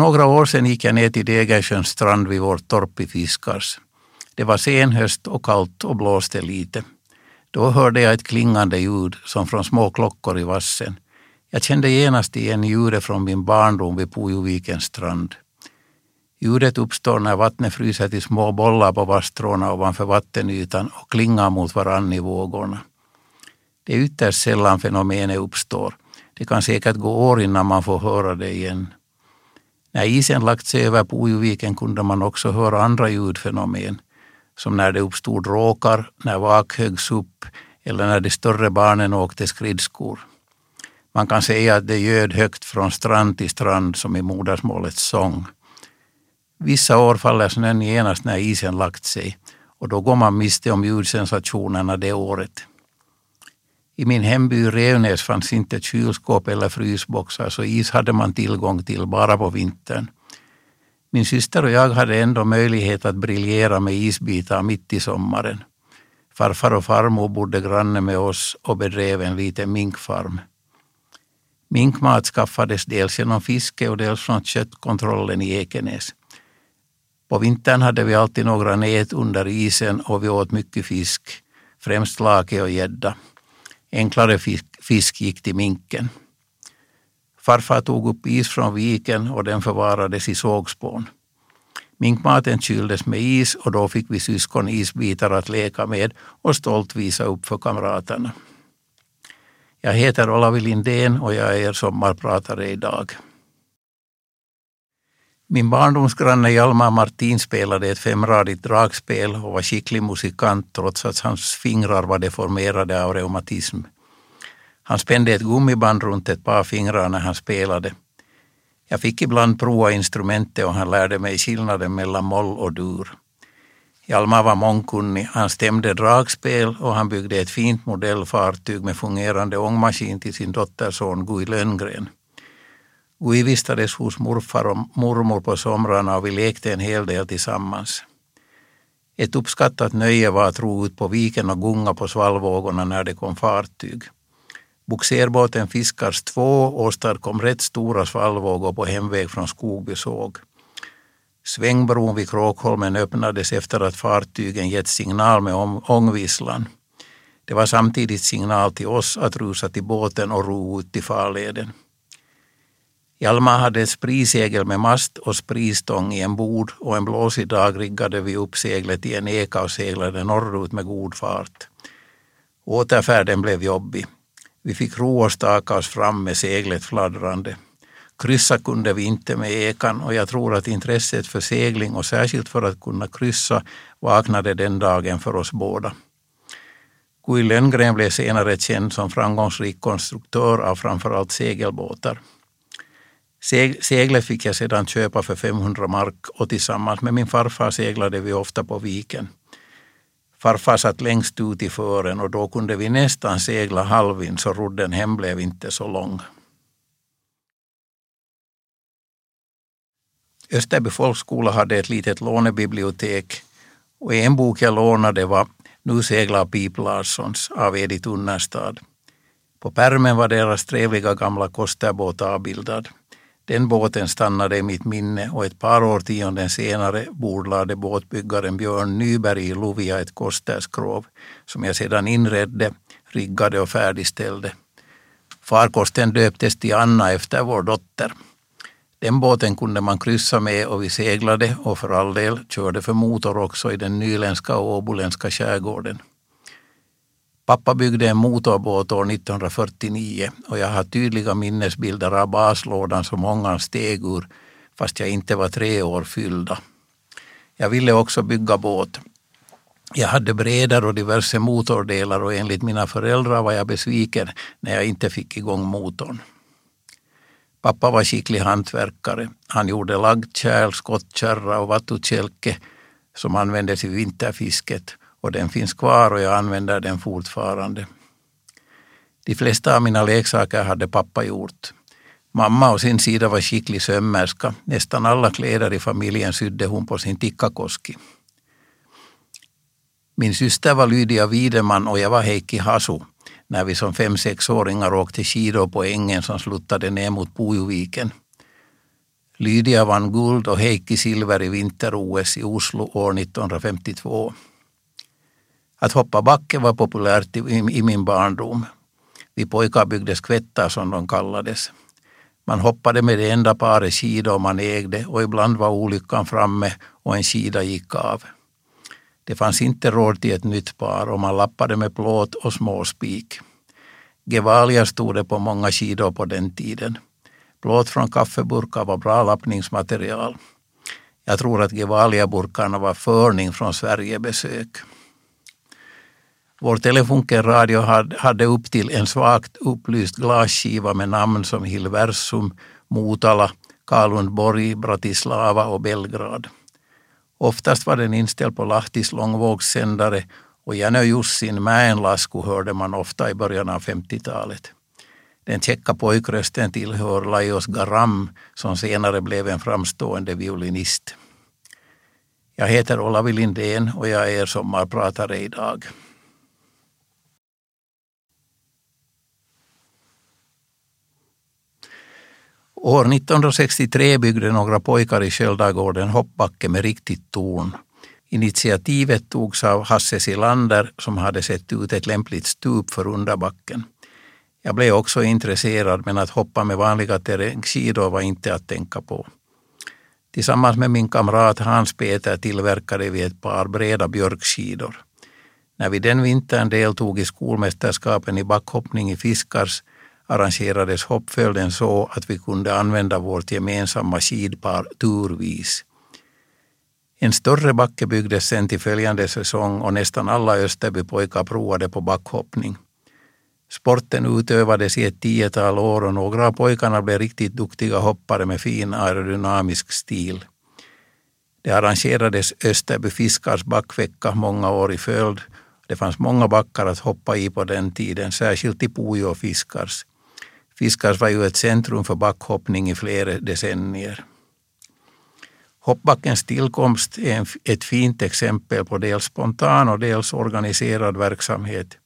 För några år sedan gick jag ner till Degersjöns strand vid vårt torp i Fiskars. Det var sen höst och kallt och blåste lite. Då hörde jag ett klingande ljud som från små klockor i vassen. Jag kände genast igen ljudet från min barndom vid Pujovikens strand. Ljudet uppstår när vattnet fryser till små bollar på vasstråna ovanför vattenytan och klingar mot varann i vågorna. Det är ytterst sällan fenomenet uppstår. Det kan säkert gå år innan man får höra det igen. När isen lagt sig över Pujoviken kunde man också höra andra ljudfenomen, som när det uppstod råkar, när vak höggs upp eller när de större barnen åkte skridskor. Man kan säga att det ljöd högt från strand till strand som i modersmålets sång. Vissa år faller snön genast när isen lagt sig och då går man miste om ljudsensationerna det året. I min hemby Revnäs fanns inte kylskåp eller frysboxar så is hade man tillgång till bara på vintern. Min syster och jag hade ändå möjlighet att briljera med isbitar mitt i sommaren. Farfar och farmor bodde granne med oss och bedrev en liten minkfarm. Minkmat skaffades dels genom fiske och dels från köttkontrollen i Ekenäs. På vintern hade vi alltid några nät under isen och vi åt mycket fisk, främst lake och gädda. Enklare fisk, fisk gick till minken. Farfar tog upp is från viken och den förvarades i sågspån. Minkmaten kyldes med is och då fick vi syskon isbitar att leka med och stolt visa upp för kamraterna. Jag heter Olavi Lindén och jag är er sommarpratare idag. Min barndomsgranne Hjalmar Martin spelade ett femradigt dragspel och var skicklig musikant trots att hans fingrar var deformerade av reumatism. Han spände ett gummiband runt ett par fingrar när han spelade. Jag fick ibland prova instrumentet och han lärde mig skillnaden mellan moll och dur. Hjalmar var mångkunnig. Han stämde dragspel och han byggde ett fint modellfartyg med fungerande ångmaskin till sin dotterson Guy Lönngren. Vi vistades hos morfar och mormor på somrarna och vi lekte en hel del tillsammans. Ett uppskattat nöje var att ro ut på viken och gunga på svallvågorna när det kom fartyg. Bogserbåten Fiskars 2 åstadkom rätt stora svallvågor på hemväg från Skogby såg. Svängbron vid Kråkholmen öppnades efter att fartygen gett signal med ångvisslan. Det var samtidigt signal till oss att rusa till båten och ro ut till farleden. Hjalmar hade ett sprisegel med mast och spristång i en bod och en blåsig dag riggade vi upp seglet i en eka och seglade norrut med god fart. Återfärden blev jobbig. Vi fick ro och staka oss fram med seglet fladdrande. Kryssa kunde vi inte med ekan och jag tror att intresset för segling och särskilt för att kunna kryssa vaknade den dagen för oss båda. Gui Lönngren blev senare känd som framgångsrik konstruktör av framförallt segelbåtar. Seglet fick jag sedan köpa för 500 mark och tillsammans med min farfar seglade vi ofta på viken. Farfar satt längst ut i fören och då kunde vi nästan segla halvvind så rodden hem blev inte så lång. Österby folkskola hade ett litet lånebibliotek och en bok jag lånade var Nu seglar Pip Larssons av Edith Unnerstad. På pärmen var deras trevliga gamla kosterbåt avbildad. Den båten stannade i mitt minne och ett par årtionden senare bordlade båtbyggaren Björn Nyberg i Lovia ett kosterskrov som jag sedan inredde, riggade och färdigställde. Farkosten döptes till Anna efter vår dotter. Den båten kunde man kryssa med och vi seglade och för all del körde för motor också i den nyländska och åboländska skärgården. Pappa byggde en motorbåt år 1949 och jag har tydliga minnesbilder av baslådan som ångan steg ur fast jag inte var tre år fyllda. Jag ville också bygga båt. Jag hade bredare och diverse motordelar och enligt mina föräldrar var jag besviken när jag inte fick igång motorn. Pappa var skicklig hantverkare. Han gjorde lagdkärl, skottkärra och vattukälke som användes i vinterfisket och den finns kvar och jag använder den fortfarande. De flesta av mina leksaker hade pappa gjort. Mamma å sin sida var skicklig sömmerska. Nästan alla kläder i familjen sydde hon på sin tikkakoski. Min syster var Lydia Wideman och jag var Heikki Hasu när vi som fem-sexåringar åkte skidor på ängen som sluttade ner mot Pujoviken. Lydia vann guld och Heikki silver i vinter-OS i Oslo år 1952. Att hoppa backe var populärt i min barndom. Vi pojkar byggde skvättar som de kallades. Man hoppade med det enda paret skidor man ägde och ibland var olyckan framme och en skida gick av. Det fanns inte råd till ett nytt par och man lappade med plåt och småspik. Gevalia stod det på många skidor på den tiden. Plåt från kaffeburkar var bra lappningsmaterial. Jag tror att Gevalia-burkarna var förning från Sverigebesök. Vår telefunkenradio hade upp till en svagt upplyst glasskiva med namn som Hilversum, Motala, Kalundborg, Bratislava och Belgrad. Oftast var den inställd på Lahtis långvågssändare och Janne Jussin Mäenlasku hörde man ofta i början av 50-talet. Den käcka pojkrösten tillhör Lajos Garam som senare blev en framstående violinist. Jag heter Olavi Lindén och jag är er sommarpratare idag. År 1963 byggde några pojkar i Sköldagården hoppbacke med riktigt torn. Initiativet togs av Hasse Silander som hade sett ut ett lämpligt stup för underbacken. Jag blev också intresserad men att hoppa med vanliga terrängskidor var inte att tänka på. Tillsammans med min kamrat Hans Peter tillverkade vi ett par breda björkskidor. När vi den vintern deltog i skolmästerskapen i backhoppning i Fiskars arrangerades hoppföljden så att vi kunde använda vårt gemensamma skidpar turvis. En större backe byggdes sen till följande säsong och nästan alla Österbypojkar provade på backhoppning. Sporten utövades i ett tiotal år och några av pojkarna blev riktigt duktiga hoppare med fin aerodynamisk stil. Det arrangerades Österby Fiskars backvecka många år i följd. Det fanns många backar att hoppa i på den tiden, särskilt i Pujo Fiskars. Fiskars var ju ett centrum för backhoppning i flera decennier. Hoppbackens tillkomst är ett fint exempel på dels spontan och dels organiserad verksamhet.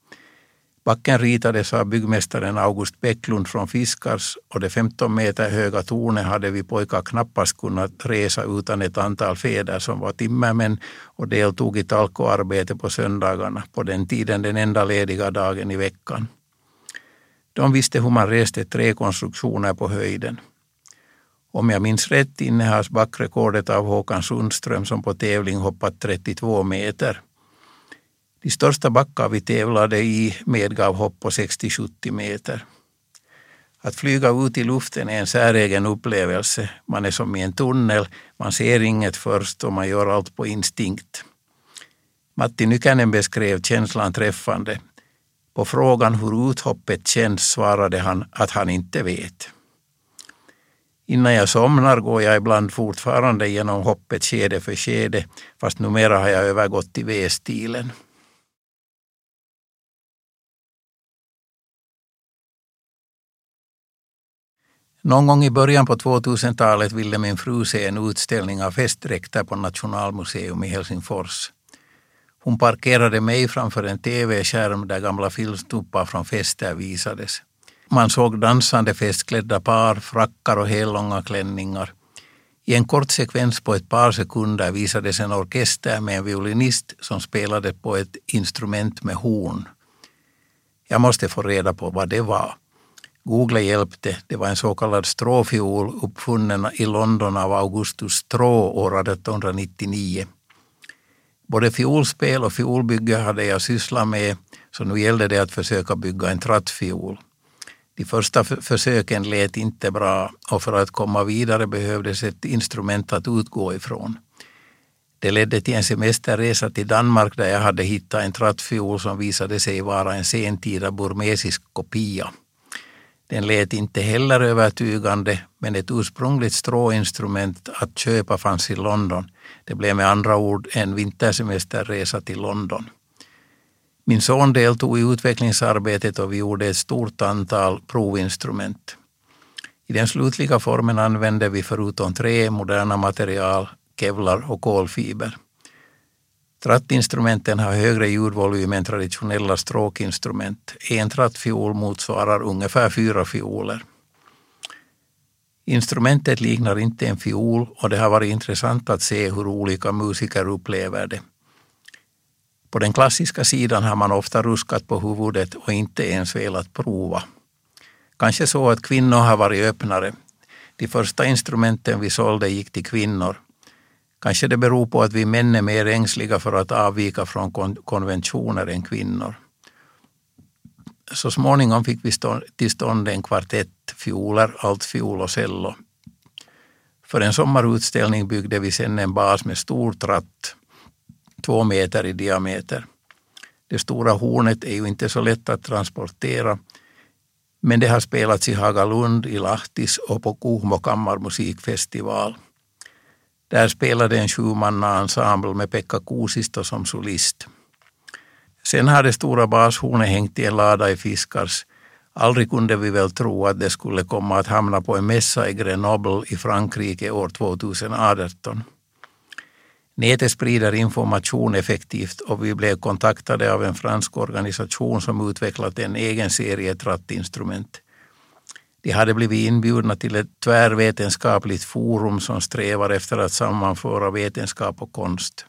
Backen ritades av byggmästaren August Bäcklund från Fiskars och det 15 meter höga tornet hade vi pojkar knappast kunnat resa utan ett antal fäder som var timmermän och deltog i talkoarbete på söndagarna, på den tiden den enda lediga dagen i veckan. De visste hur man reste tre konstruktioner på höjden. Om jag minns rätt innehas backrekordet av Håkan Sundström som på tävling hoppat 32 meter. De största backar vi tävlade i medgav hopp på 60-70 meter. Att flyga ut i luften är en säregen upplevelse. Man är som i en tunnel, man ser inget först och man gör allt på instinkt. Matti Nykänen beskrev känslan träffande. På frågan hur uthoppet känns svarade han att han inte vet. Innan jag somnar går jag ibland fortfarande genom hoppet skede för skede, fast numera har jag övergått till V-stilen. Någon gång i början på 2000-talet ville min fru se en utställning av festdräkter på Nationalmuseum i Helsingfors. Hon parkerade mig framför en tv-skärm där gamla filmstuppar från fester visades. Man såg dansande festklädda par, frackar och hellånga klänningar. I en kort sekvens på ett par sekunder visades en orkester med en violinist som spelade på ett instrument med horn. Jag måste få reda på vad det var. Google hjälpte. Det var en så kallad stråfiol uppfunnen i London av Augustus Strå år 1899. Både fiolspel och fiolbygge hade jag sysslat med så nu gällde det att försöka bygga en trattfiol. De första försöken lät inte bra och för att komma vidare behövdes ett instrument att utgå ifrån. Det ledde till en semesterresa till Danmark där jag hade hittat en trattfiol som visade sig vara en sentida burmesisk kopia. Den lät inte heller övertygande men ett ursprungligt stråinstrument att köpa fanns i London. Det blev med andra ord en vintersemesterresa till London. Min son deltog i utvecklingsarbetet och vi gjorde ett stort antal provinstrument. I den slutliga formen använde vi förutom trä moderna material, kevlar och kolfiber. Trattinstrumenten har högre ljudvolym än traditionella stråkinstrument. En trattfiol motsvarar ungefär fyra fioler. Instrumentet liknar inte en fiol och det har varit intressant att se hur olika musiker upplever det. På den klassiska sidan har man ofta ruskat på huvudet och inte ens velat prova. Kanske så att kvinnor har varit öppnare. De första instrumenten vi sålde gick till kvinnor. Kanske det beror på att vi män är mer ängsliga för att avvika från konventioner än kvinnor. Så småningom fick vi till stånd en kvartett fioler, altfiol och cello. För en sommarutställning byggde vi sedan en bas med stor tratt, två meter i diameter. Det stora hornet är ju inte så lätt att transportera men det har spelats i Hagalund, i Lahtis och på Kuhmo kammarmusikfestival. Där spelade en sjumannaensemble med Pekka Kuusisto som solist. Sen har det stora bashornet hängt i en lada i Fiskars. Aldrig kunde vi väl tro att det skulle komma att hamna på en mässa i Grenoble i Frankrike år 2018. Nätet sprider information effektivt och vi blev kontaktade av en fransk organisation som utvecklat en egen serie trattinstrument. De hade blivit inbjudna till ett tvärvetenskapligt forum som strävar efter att sammanföra vetenskap och konst.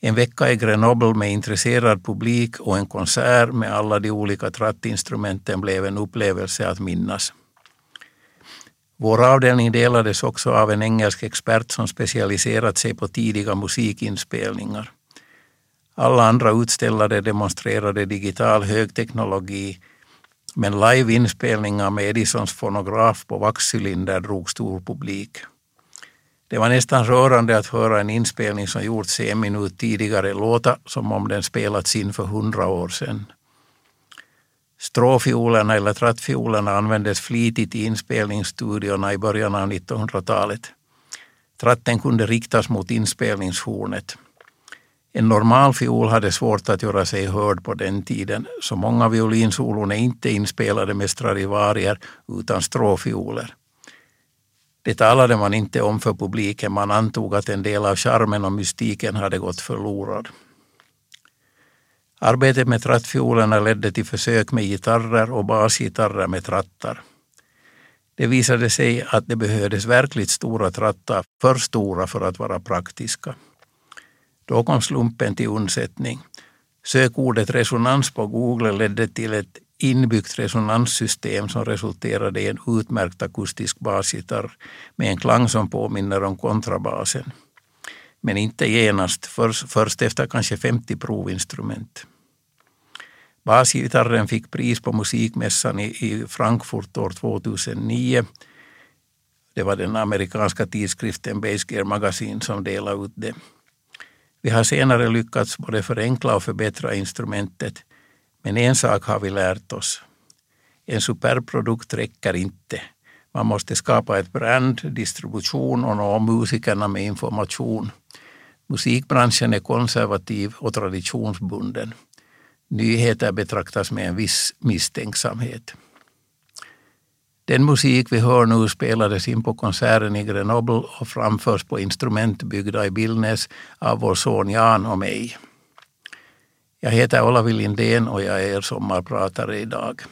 En vecka i Grenoble med intresserad publik och en konsert med alla de olika trattinstrumenten blev en upplevelse att minnas. Vår avdelning delades också av en engelsk expert som specialiserat sig på tidiga musikinspelningar. Alla andra utställare demonstrerade digital högteknologi men liveinspelningar med Edisons fonograf på vaxcylinder drog stor publik. Det var nästan rörande att höra en inspelning som gjorts en minut tidigare låta som om den spelats in för hundra år sedan. Stråfiolerna eller trattfiolerna användes flitigt i inspelningsstudiorna i början av 1900-talet. Tratten kunde riktas mot inspelningshornet. En normal fiol hade svårt att göra sig hörd på den tiden, så många violinsolon är inte inspelade med Stradivarier utan stråfioler. Det talade man inte om för publiken, man antog att en del av charmen och mystiken hade gått förlorad. Arbetet med trattfiolerna ledde till försök med gitarrer och basgitarrer med trattar. Det visade sig att det behövdes verkligt stora trattar, för stora för att vara praktiska. Då kom slumpen till undsättning. Sökordet resonans på Google ledde till ett inbyggt resonanssystem som resulterade i en utmärkt akustisk basgitarr med en klang som påminner om kontrabasen. Men inte genast, först efter kanske 50 provinstrument. Basgitarren fick pris på musikmässan i Frankfurt år 2009. Det var den amerikanska tidskriften Base Gear Magazine som delade ut det. Vi har senare lyckats både förenkla och förbättra instrumentet. Men en sak har vi lärt oss. En superprodukt räcker inte. Man måste skapa ett brand, distribution och nå musikerna med information. Musikbranschen är konservativ och traditionsbunden. Nyheter betraktas med en viss misstänksamhet. Den musik vi hör nu spelades in på konserten i Grenoble och framförs på instrument byggda i Billnäs av vår son Jan och mig. Jag heter Olavi Lindén och jag är er sommarpratare idag.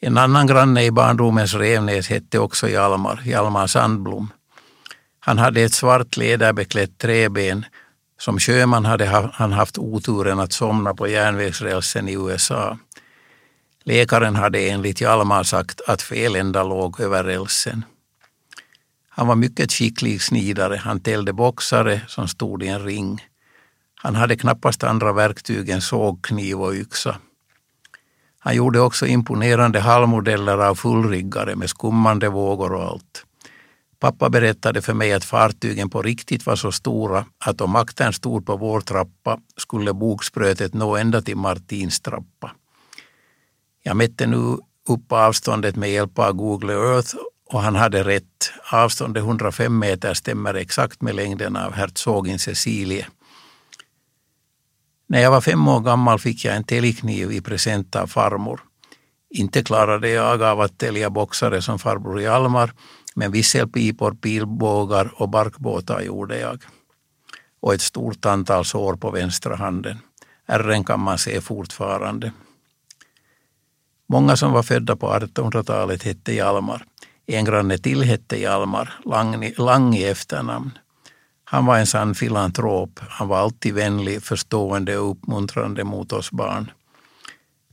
En annan granne i barndomens Revnäs hette också Hjalmar, Hjalmar Sandblom. Han hade ett svart läderbeklätt träben. Som sjöman hade han haft oturen att somna på järnvägsrälsen i USA. Läkaren hade enligt Hjalmar sagt att fel ända låg över rälsen. Han var mycket skicklig snidare. Han tällde boxare som stod i en ring. Han hade knappast andra verktyg än sågkniv och yxa. Han gjorde också imponerande halvmodeller av fullriggare med skummande vågor och allt. Pappa berättade för mig att fartygen på riktigt var så stora att om aktern stod på vår trappa skulle bogsprötet nå ända till Martins trappa. Jag mätte nu upp avståndet med hjälp av Google Earth och han hade rätt. Avståndet 105 meter stämmer exakt med längden av hertogin Cecilie. När jag var fem år gammal fick jag en täljkniv i present av farmor. Inte klarade jag av att tälja boxare som farbror Hjalmar men visselpipor, pilbågar och barkbåtar gjorde jag. Och ett stort antal sår på vänstra handen. Ärren kan man se fortfarande. Många som var födda på 1800-talet hette Hjalmar. En granne till hette Hjalmar, Lang, Lang i efternamn. Han var en sann filantrop. Han var alltid vänlig, förstående och uppmuntrande mot oss barn.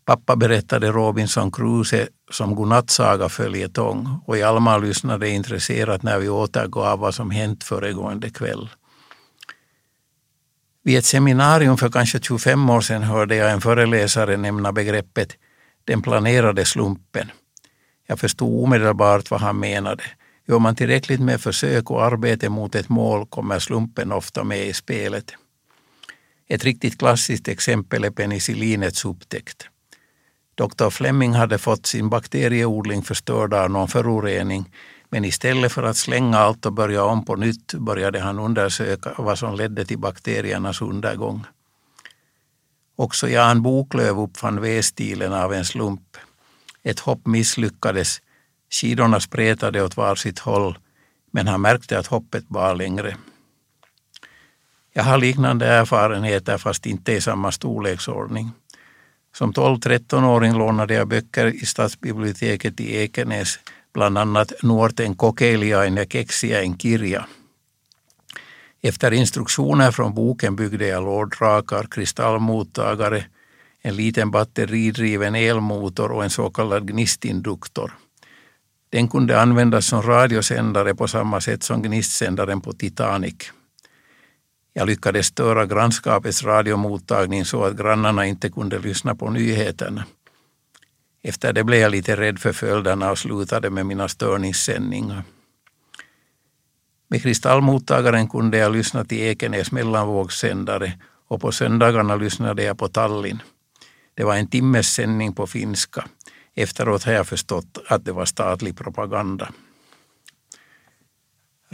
Pappa berättade Robinson Crusoe som godnattsaga följetong och Hjalmar lyssnade intresserat när vi återgav vad som hänt föregående kväll. Vid ett seminarium för kanske 25 år sedan hörde jag en föreläsare nämna begreppet den planerade slumpen. Jag förstod omedelbart vad han menade. Gör man tillräckligt med försök och arbete mot ett mål kommer slumpen ofta med i spelet. Ett riktigt klassiskt exempel är penicillinets upptäckt. Dr Fleming hade fått sin bakterieodling förstörd av någon förorening men istället för att slänga allt och börja om på nytt började han undersöka vad som ledde till bakteriernas undergång. Också Jan Boklöv uppfann V-stilen av en slump. Ett hopp misslyckades, skidorna spretade åt var sitt håll, men han märkte att hoppet bar längre. Jag har liknande erfarenheter fast inte i samma storleksordning. Som 12-13-åring lånade jag böcker i stadsbiblioteket i Ekenäs, bland annat Nuorten kokeiliain ja keksiäin kirja. Efter instruktioner från boken byggde jag lårdrakar, kristallmottagare, en liten batteridriven elmotor och en så kallad gnistinduktor. Den kunde användas som radiosändare på samma sätt som gnistsändaren på Titanic. Jag lyckades störa grannskapets radiomottagning så att grannarna inte kunde lyssna på nyheterna. Efter det blev jag lite rädd för följderna och slutade med mina störningssändningar. Med kristallmottagaren kunde jag lyssna till Ekenäs mellanvågssändare och på söndagarna lyssnade jag på Tallinn. Det var en timmes sändning på finska. Efteråt har jag förstått att det var statlig propaganda.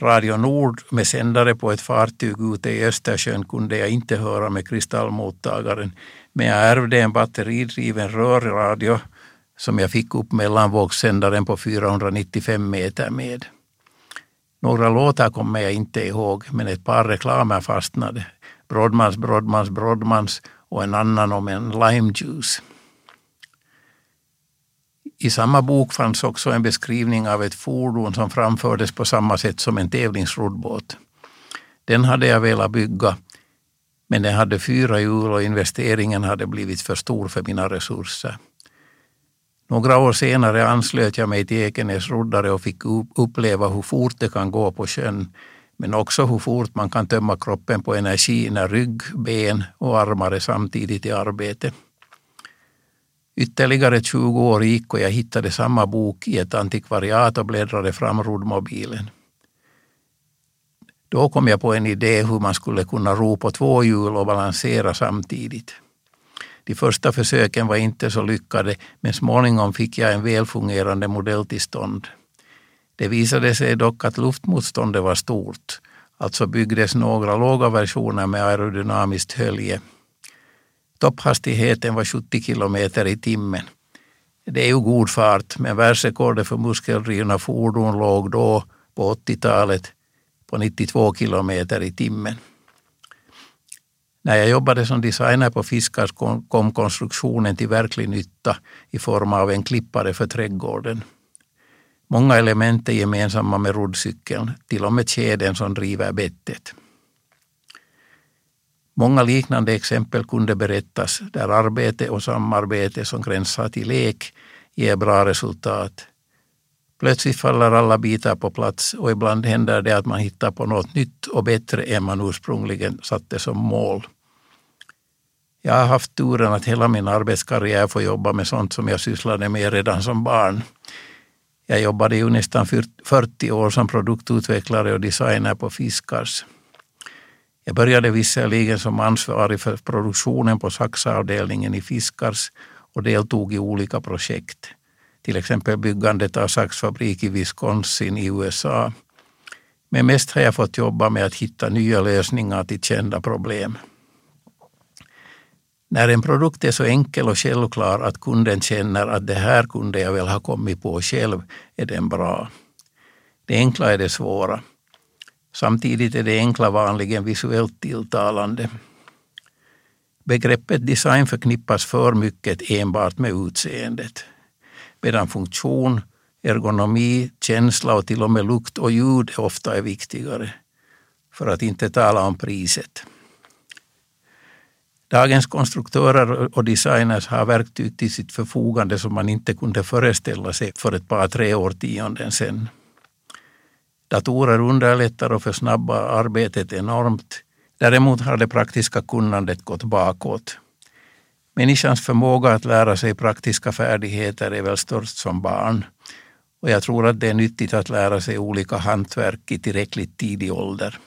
Radio Nord med sändare på ett fartyg ute i Östersjön kunde jag inte höra med kristallmottagaren, men jag ärvde en batteridriven rörradio som jag fick upp mellanvågssändaren på 495 meter med. Några låtar kommer jag inte ihåg, men ett par reklamer fastnade. Brodmans, Brodmans, Brodmans och en annan om en limejuice. I samma bok fanns också en beskrivning av ett fordon som framfördes på samma sätt som en tävlingsroddbåt. Den hade jag velat bygga, men den hade fyra hjul och investeringen hade blivit för stor för mina resurser. Några år senare anslöt jag mig till Ekenäs roddare och fick uppleva hur fort det kan gå på sjön, men också hur fort man kan tömma kroppen på energi när rygg, ben och armar är samtidigt i arbete. Ytterligare 20 år gick och jag hittade samma bok i ett antikvariat och bläddrade fram roddmobilen. Då kom jag på en idé hur man skulle kunna ro på två hjul och balansera samtidigt. De första försöken var inte så lyckade men småningom fick jag en välfungerande modell till stånd. Det visade sig dock att luftmotståndet var stort, alltså byggdes några låga versioner med aerodynamiskt hölje. Topphastigheten var 70 kilometer i timmen. Det är ju god fart, men världsrekordet för muskeldrivna fordon låg då, på 80-talet, på 92 kilometer i timmen. När jag jobbade som designer på Fiskars kom konstruktionen till verklig nytta i form av en klippare för trädgården. Många element är gemensamma med roddcykeln, till och med kedjan som driver bettet. Många liknande exempel kunde berättas där arbete och samarbete som gränsar till lek ger bra resultat. Plötsligt faller alla bitar på plats och ibland händer det att man hittar på något nytt och bättre än man ursprungligen satte som mål. Jag har haft turen att hela min arbetskarriär få jobba med sånt som jag sysslade med redan som barn. Jag jobbade ju nästan 40 år som produktutvecklare och designer på Fiskars. Jag började visserligen som ansvarig för produktionen på saxavdelningen i Fiskars och deltog i olika projekt. Till exempel byggandet av saxfabrik i Wisconsin i USA. Men mest har jag fått jobba med att hitta nya lösningar till kända problem. När en produkt är så enkel och självklar att kunden känner att det här kunde jag väl ha kommit på själv, är den bra. Det enkla är det svåra. Samtidigt är det enkla vanligen visuellt tilltalande. Begreppet design förknippas för mycket enbart med utseendet, medan funktion, ergonomi, känsla och till och med lukt och ljud ofta är viktigare, för att inte tala om priset. Dagens konstruktörer och designers har verktyg till sitt förfogande som man inte kunde föreställa sig för ett par, tre årtionden sedan. Datorer underlättar och försnabbar arbetet enormt. Däremot har det praktiska kunnandet gått bakåt. Människans förmåga att lära sig praktiska färdigheter är väl störst som barn. Och jag tror att det är nyttigt att lära sig olika hantverk i tillräckligt tidig ålder.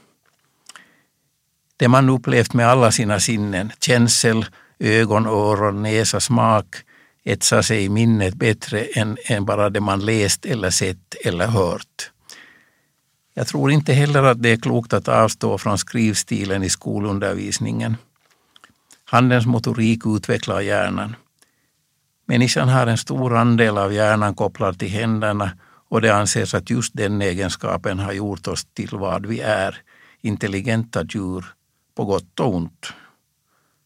Det man upplevt med alla sina sinnen, känsel, ögon, öron, näsa, smak, etsar sig i minnet bättre än, än bara det man läst eller sett eller hört. Jag tror inte heller att det är klokt att avstå från skrivstilen i skolundervisningen. Handens motorik utvecklar hjärnan. Människan har en stor andel av hjärnan kopplad till händerna och det anses att just den egenskapen har gjort oss till vad vi är, intelligenta djur, på gott och ont.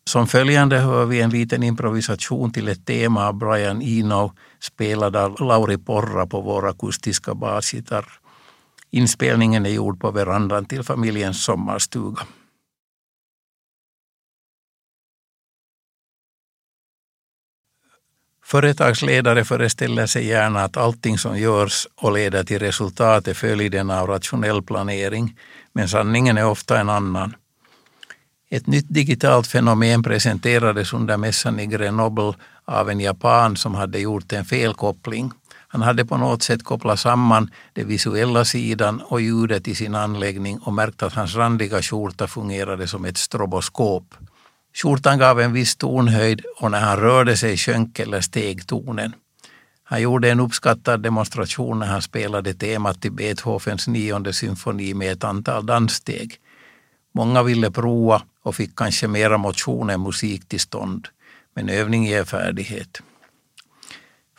Som följande hör vi en liten improvisation till ett tema av Brian Eno spelad av Lauri Porra på vår akustiska basgitarr. Inspelningen är gjord på verandan till familjens sommarstuga. Företagsledare föreställer sig gärna att allting som görs och leder till resultat är följden av rationell planering, men sanningen är ofta en annan. Ett nytt digitalt fenomen presenterades under mässan i Grenoble av en japan som hade gjort en felkoppling. Han hade på något sätt kopplat samman den visuella sidan och ljudet i sin anläggning och märkt att hans randiga skjorta fungerade som ett stroboskop. Skjortan gav en viss tonhöjd och när han rörde sig sjönk eller steg tonen. Han gjorde en uppskattad demonstration när han spelade temat till Beethovens nionde symfoni med ett antal danssteg. Många ville prova och fick kanske mera motion än musik till stånd. Men övning ger färdighet.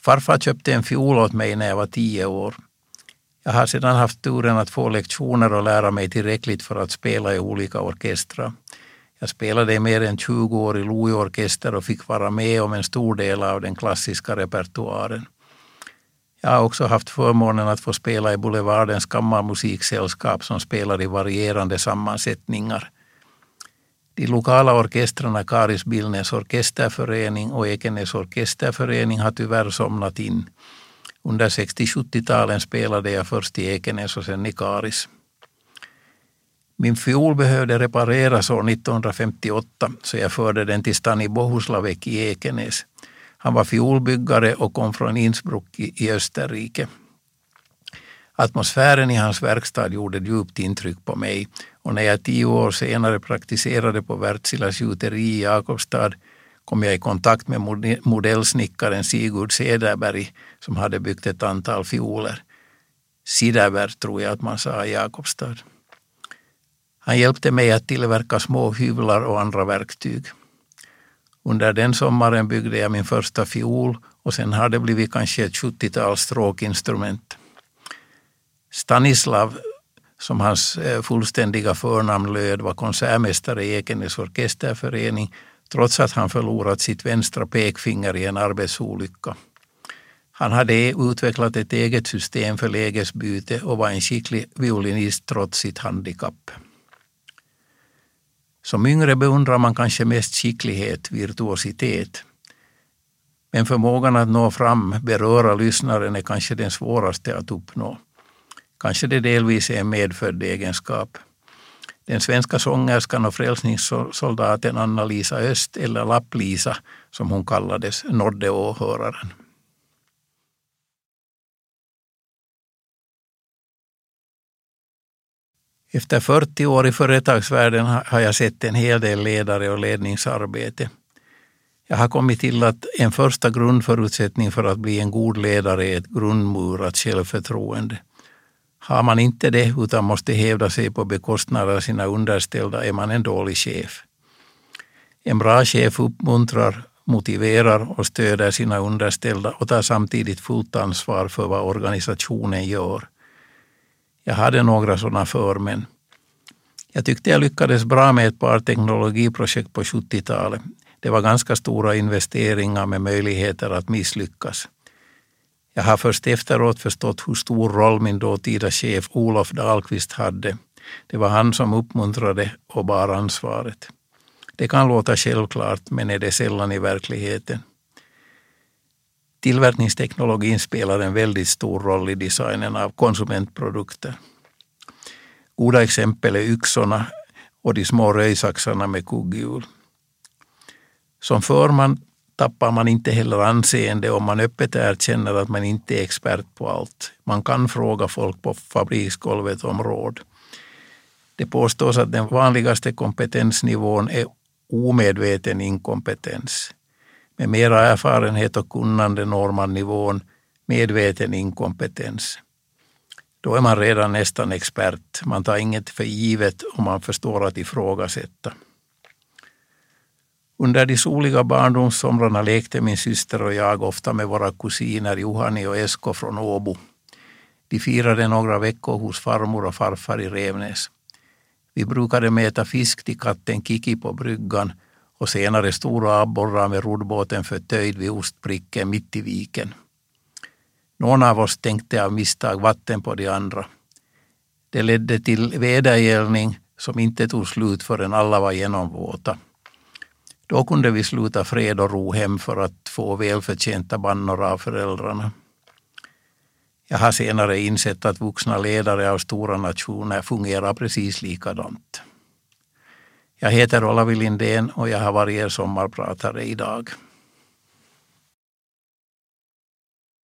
Farfar köpte en fiol åt mig när jag var tio år. Jag har sedan haft turen att få lektioner och lära mig tillräckligt för att spela i olika orkestrar. Jag spelade i mer än 20 år i Lojo-orkester och fick vara med om en stor del av den klassiska repertoaren. Jag har också haft förmånen att få spela i Boulevardens kammarmusiksällskap som spelar i varierande sammansättningar. De lokala orkestrarna Karis Billnäs orkesterförening och Ekenäs orkesterförening har tyvärr somnat in. Under 60-70-talen spelade jag först i Ekenäs och sen i Karis. Min fiol behövde repareras år 1958 så jag förde den till Stani Bohuslavek i Ekenäs. Han var fiolbyggare och kom från Innsbruck i Österrike. Atmosfären i hans verkstad gjorde djupt intryck på mig och när jag tio år senare praktiserade på Wärtsilä gjuteri i Jakobstad kom jag i kontakt med modellsnickaren Sigurd Sederberg som hade byggt ett antal fioler. Siderberg tror jag att man sa i Jakobstad. Han hjälpte mig att tillverka små hyvlar och andra verktyg. Under den sommaren byggde jag min första fiol och sen har det blivit kanske ett 70-tal stråkinstrument. Stanislav, som hans eh, fullständiga förnamn löd, var konsertmästare i Ekenäs orkesterförening trots att han förlorat sitt vänstra pekfinger i en arbetsolycka. Han hade utvecklat ett eget system för lägesbyte och var en skicklig violinist trots sitt handikapp. Som yngre beundrar man kanske mest skicklighet, virtuositet. Men förmågan att nå fram, beröra lyssnaren är kanske den svåraste att uppnå. Kanske det delvis är en medfödd egenskap. Den svenska sångerskan och frälsningssoldaten Anna-Lisa Öst, eller Lapp-Lisa som hon kallades, nådde åhöraren. Efter 40 år i företagsvärlden har jag sett en hel del ledare och ledningsarbete. Jag har kommit till att en första grundförutsättning för att bli en god ledare är ett grundmurat självförtroende. Har man inte det utan måste hävda sig på bekostnad av sina underställda är man en dålig chef. En bra chef uppmuntrar, motiverar och stöder sina underställda och tar samtidigt fullt ansvar för vad organisationen gör. Jag hade några sådana förmän. Jag tyckte jag lyckades bra med ett par teknologiprojekt på 70-talet. Det var ganska stora investeringar med möjligheter att misslyckas. Jag har först efteråt förstått hur stor roll min dåtida chef Olof Dahlqvist hade. Det var han som uppmuntrade och bar ansvaret. Det kan låta självklart, men är det sällan i verkligheten. Tillverkningsteknologin spelar en väldigt stor roll i designen av konsumentprodukter. Goda exempel är yxorna och de små röjsaxarna med kugghjul. Som förman tappar man inte heller anseende om man öppet erkänner att man inte är expert på allt. Man kan fråga folk på fabriksgolvet om råd. Det påstås att den vanligaste kompetensnivån är omedveten inkompetens. Med mera erfarenhet och kunnande når man nivån medveten inkompetens. Då är man redan nästan expert. Man tar inget för givet och man förstår att ifrågasätta. Under de soliga barndomssomrarna lekte min syster och jag ofta med våra kusiner Juhani och Esko från Åbo. De firade några veckor hos farmor och farfar i Revnäs. Vi brukade mäta fisk till katten Kiki på bryggan och senare stora abborrar med roddbåten förtöjd vid ostpricken mitt i viken. Någon av oss tänkte av misstag vatten på de andra. Det ledde till vedergällning som inte tog slut förrän alla var genomvåta. Då kunde vi sluta fred och ro hem för att få välförtjänta bannor av föräldrarna. Jag har senare insett att vuxna ledare av stora nationer fungerar precis likadant. Jag heter Olavi Lindén och jag har varit er sommarpratare idag.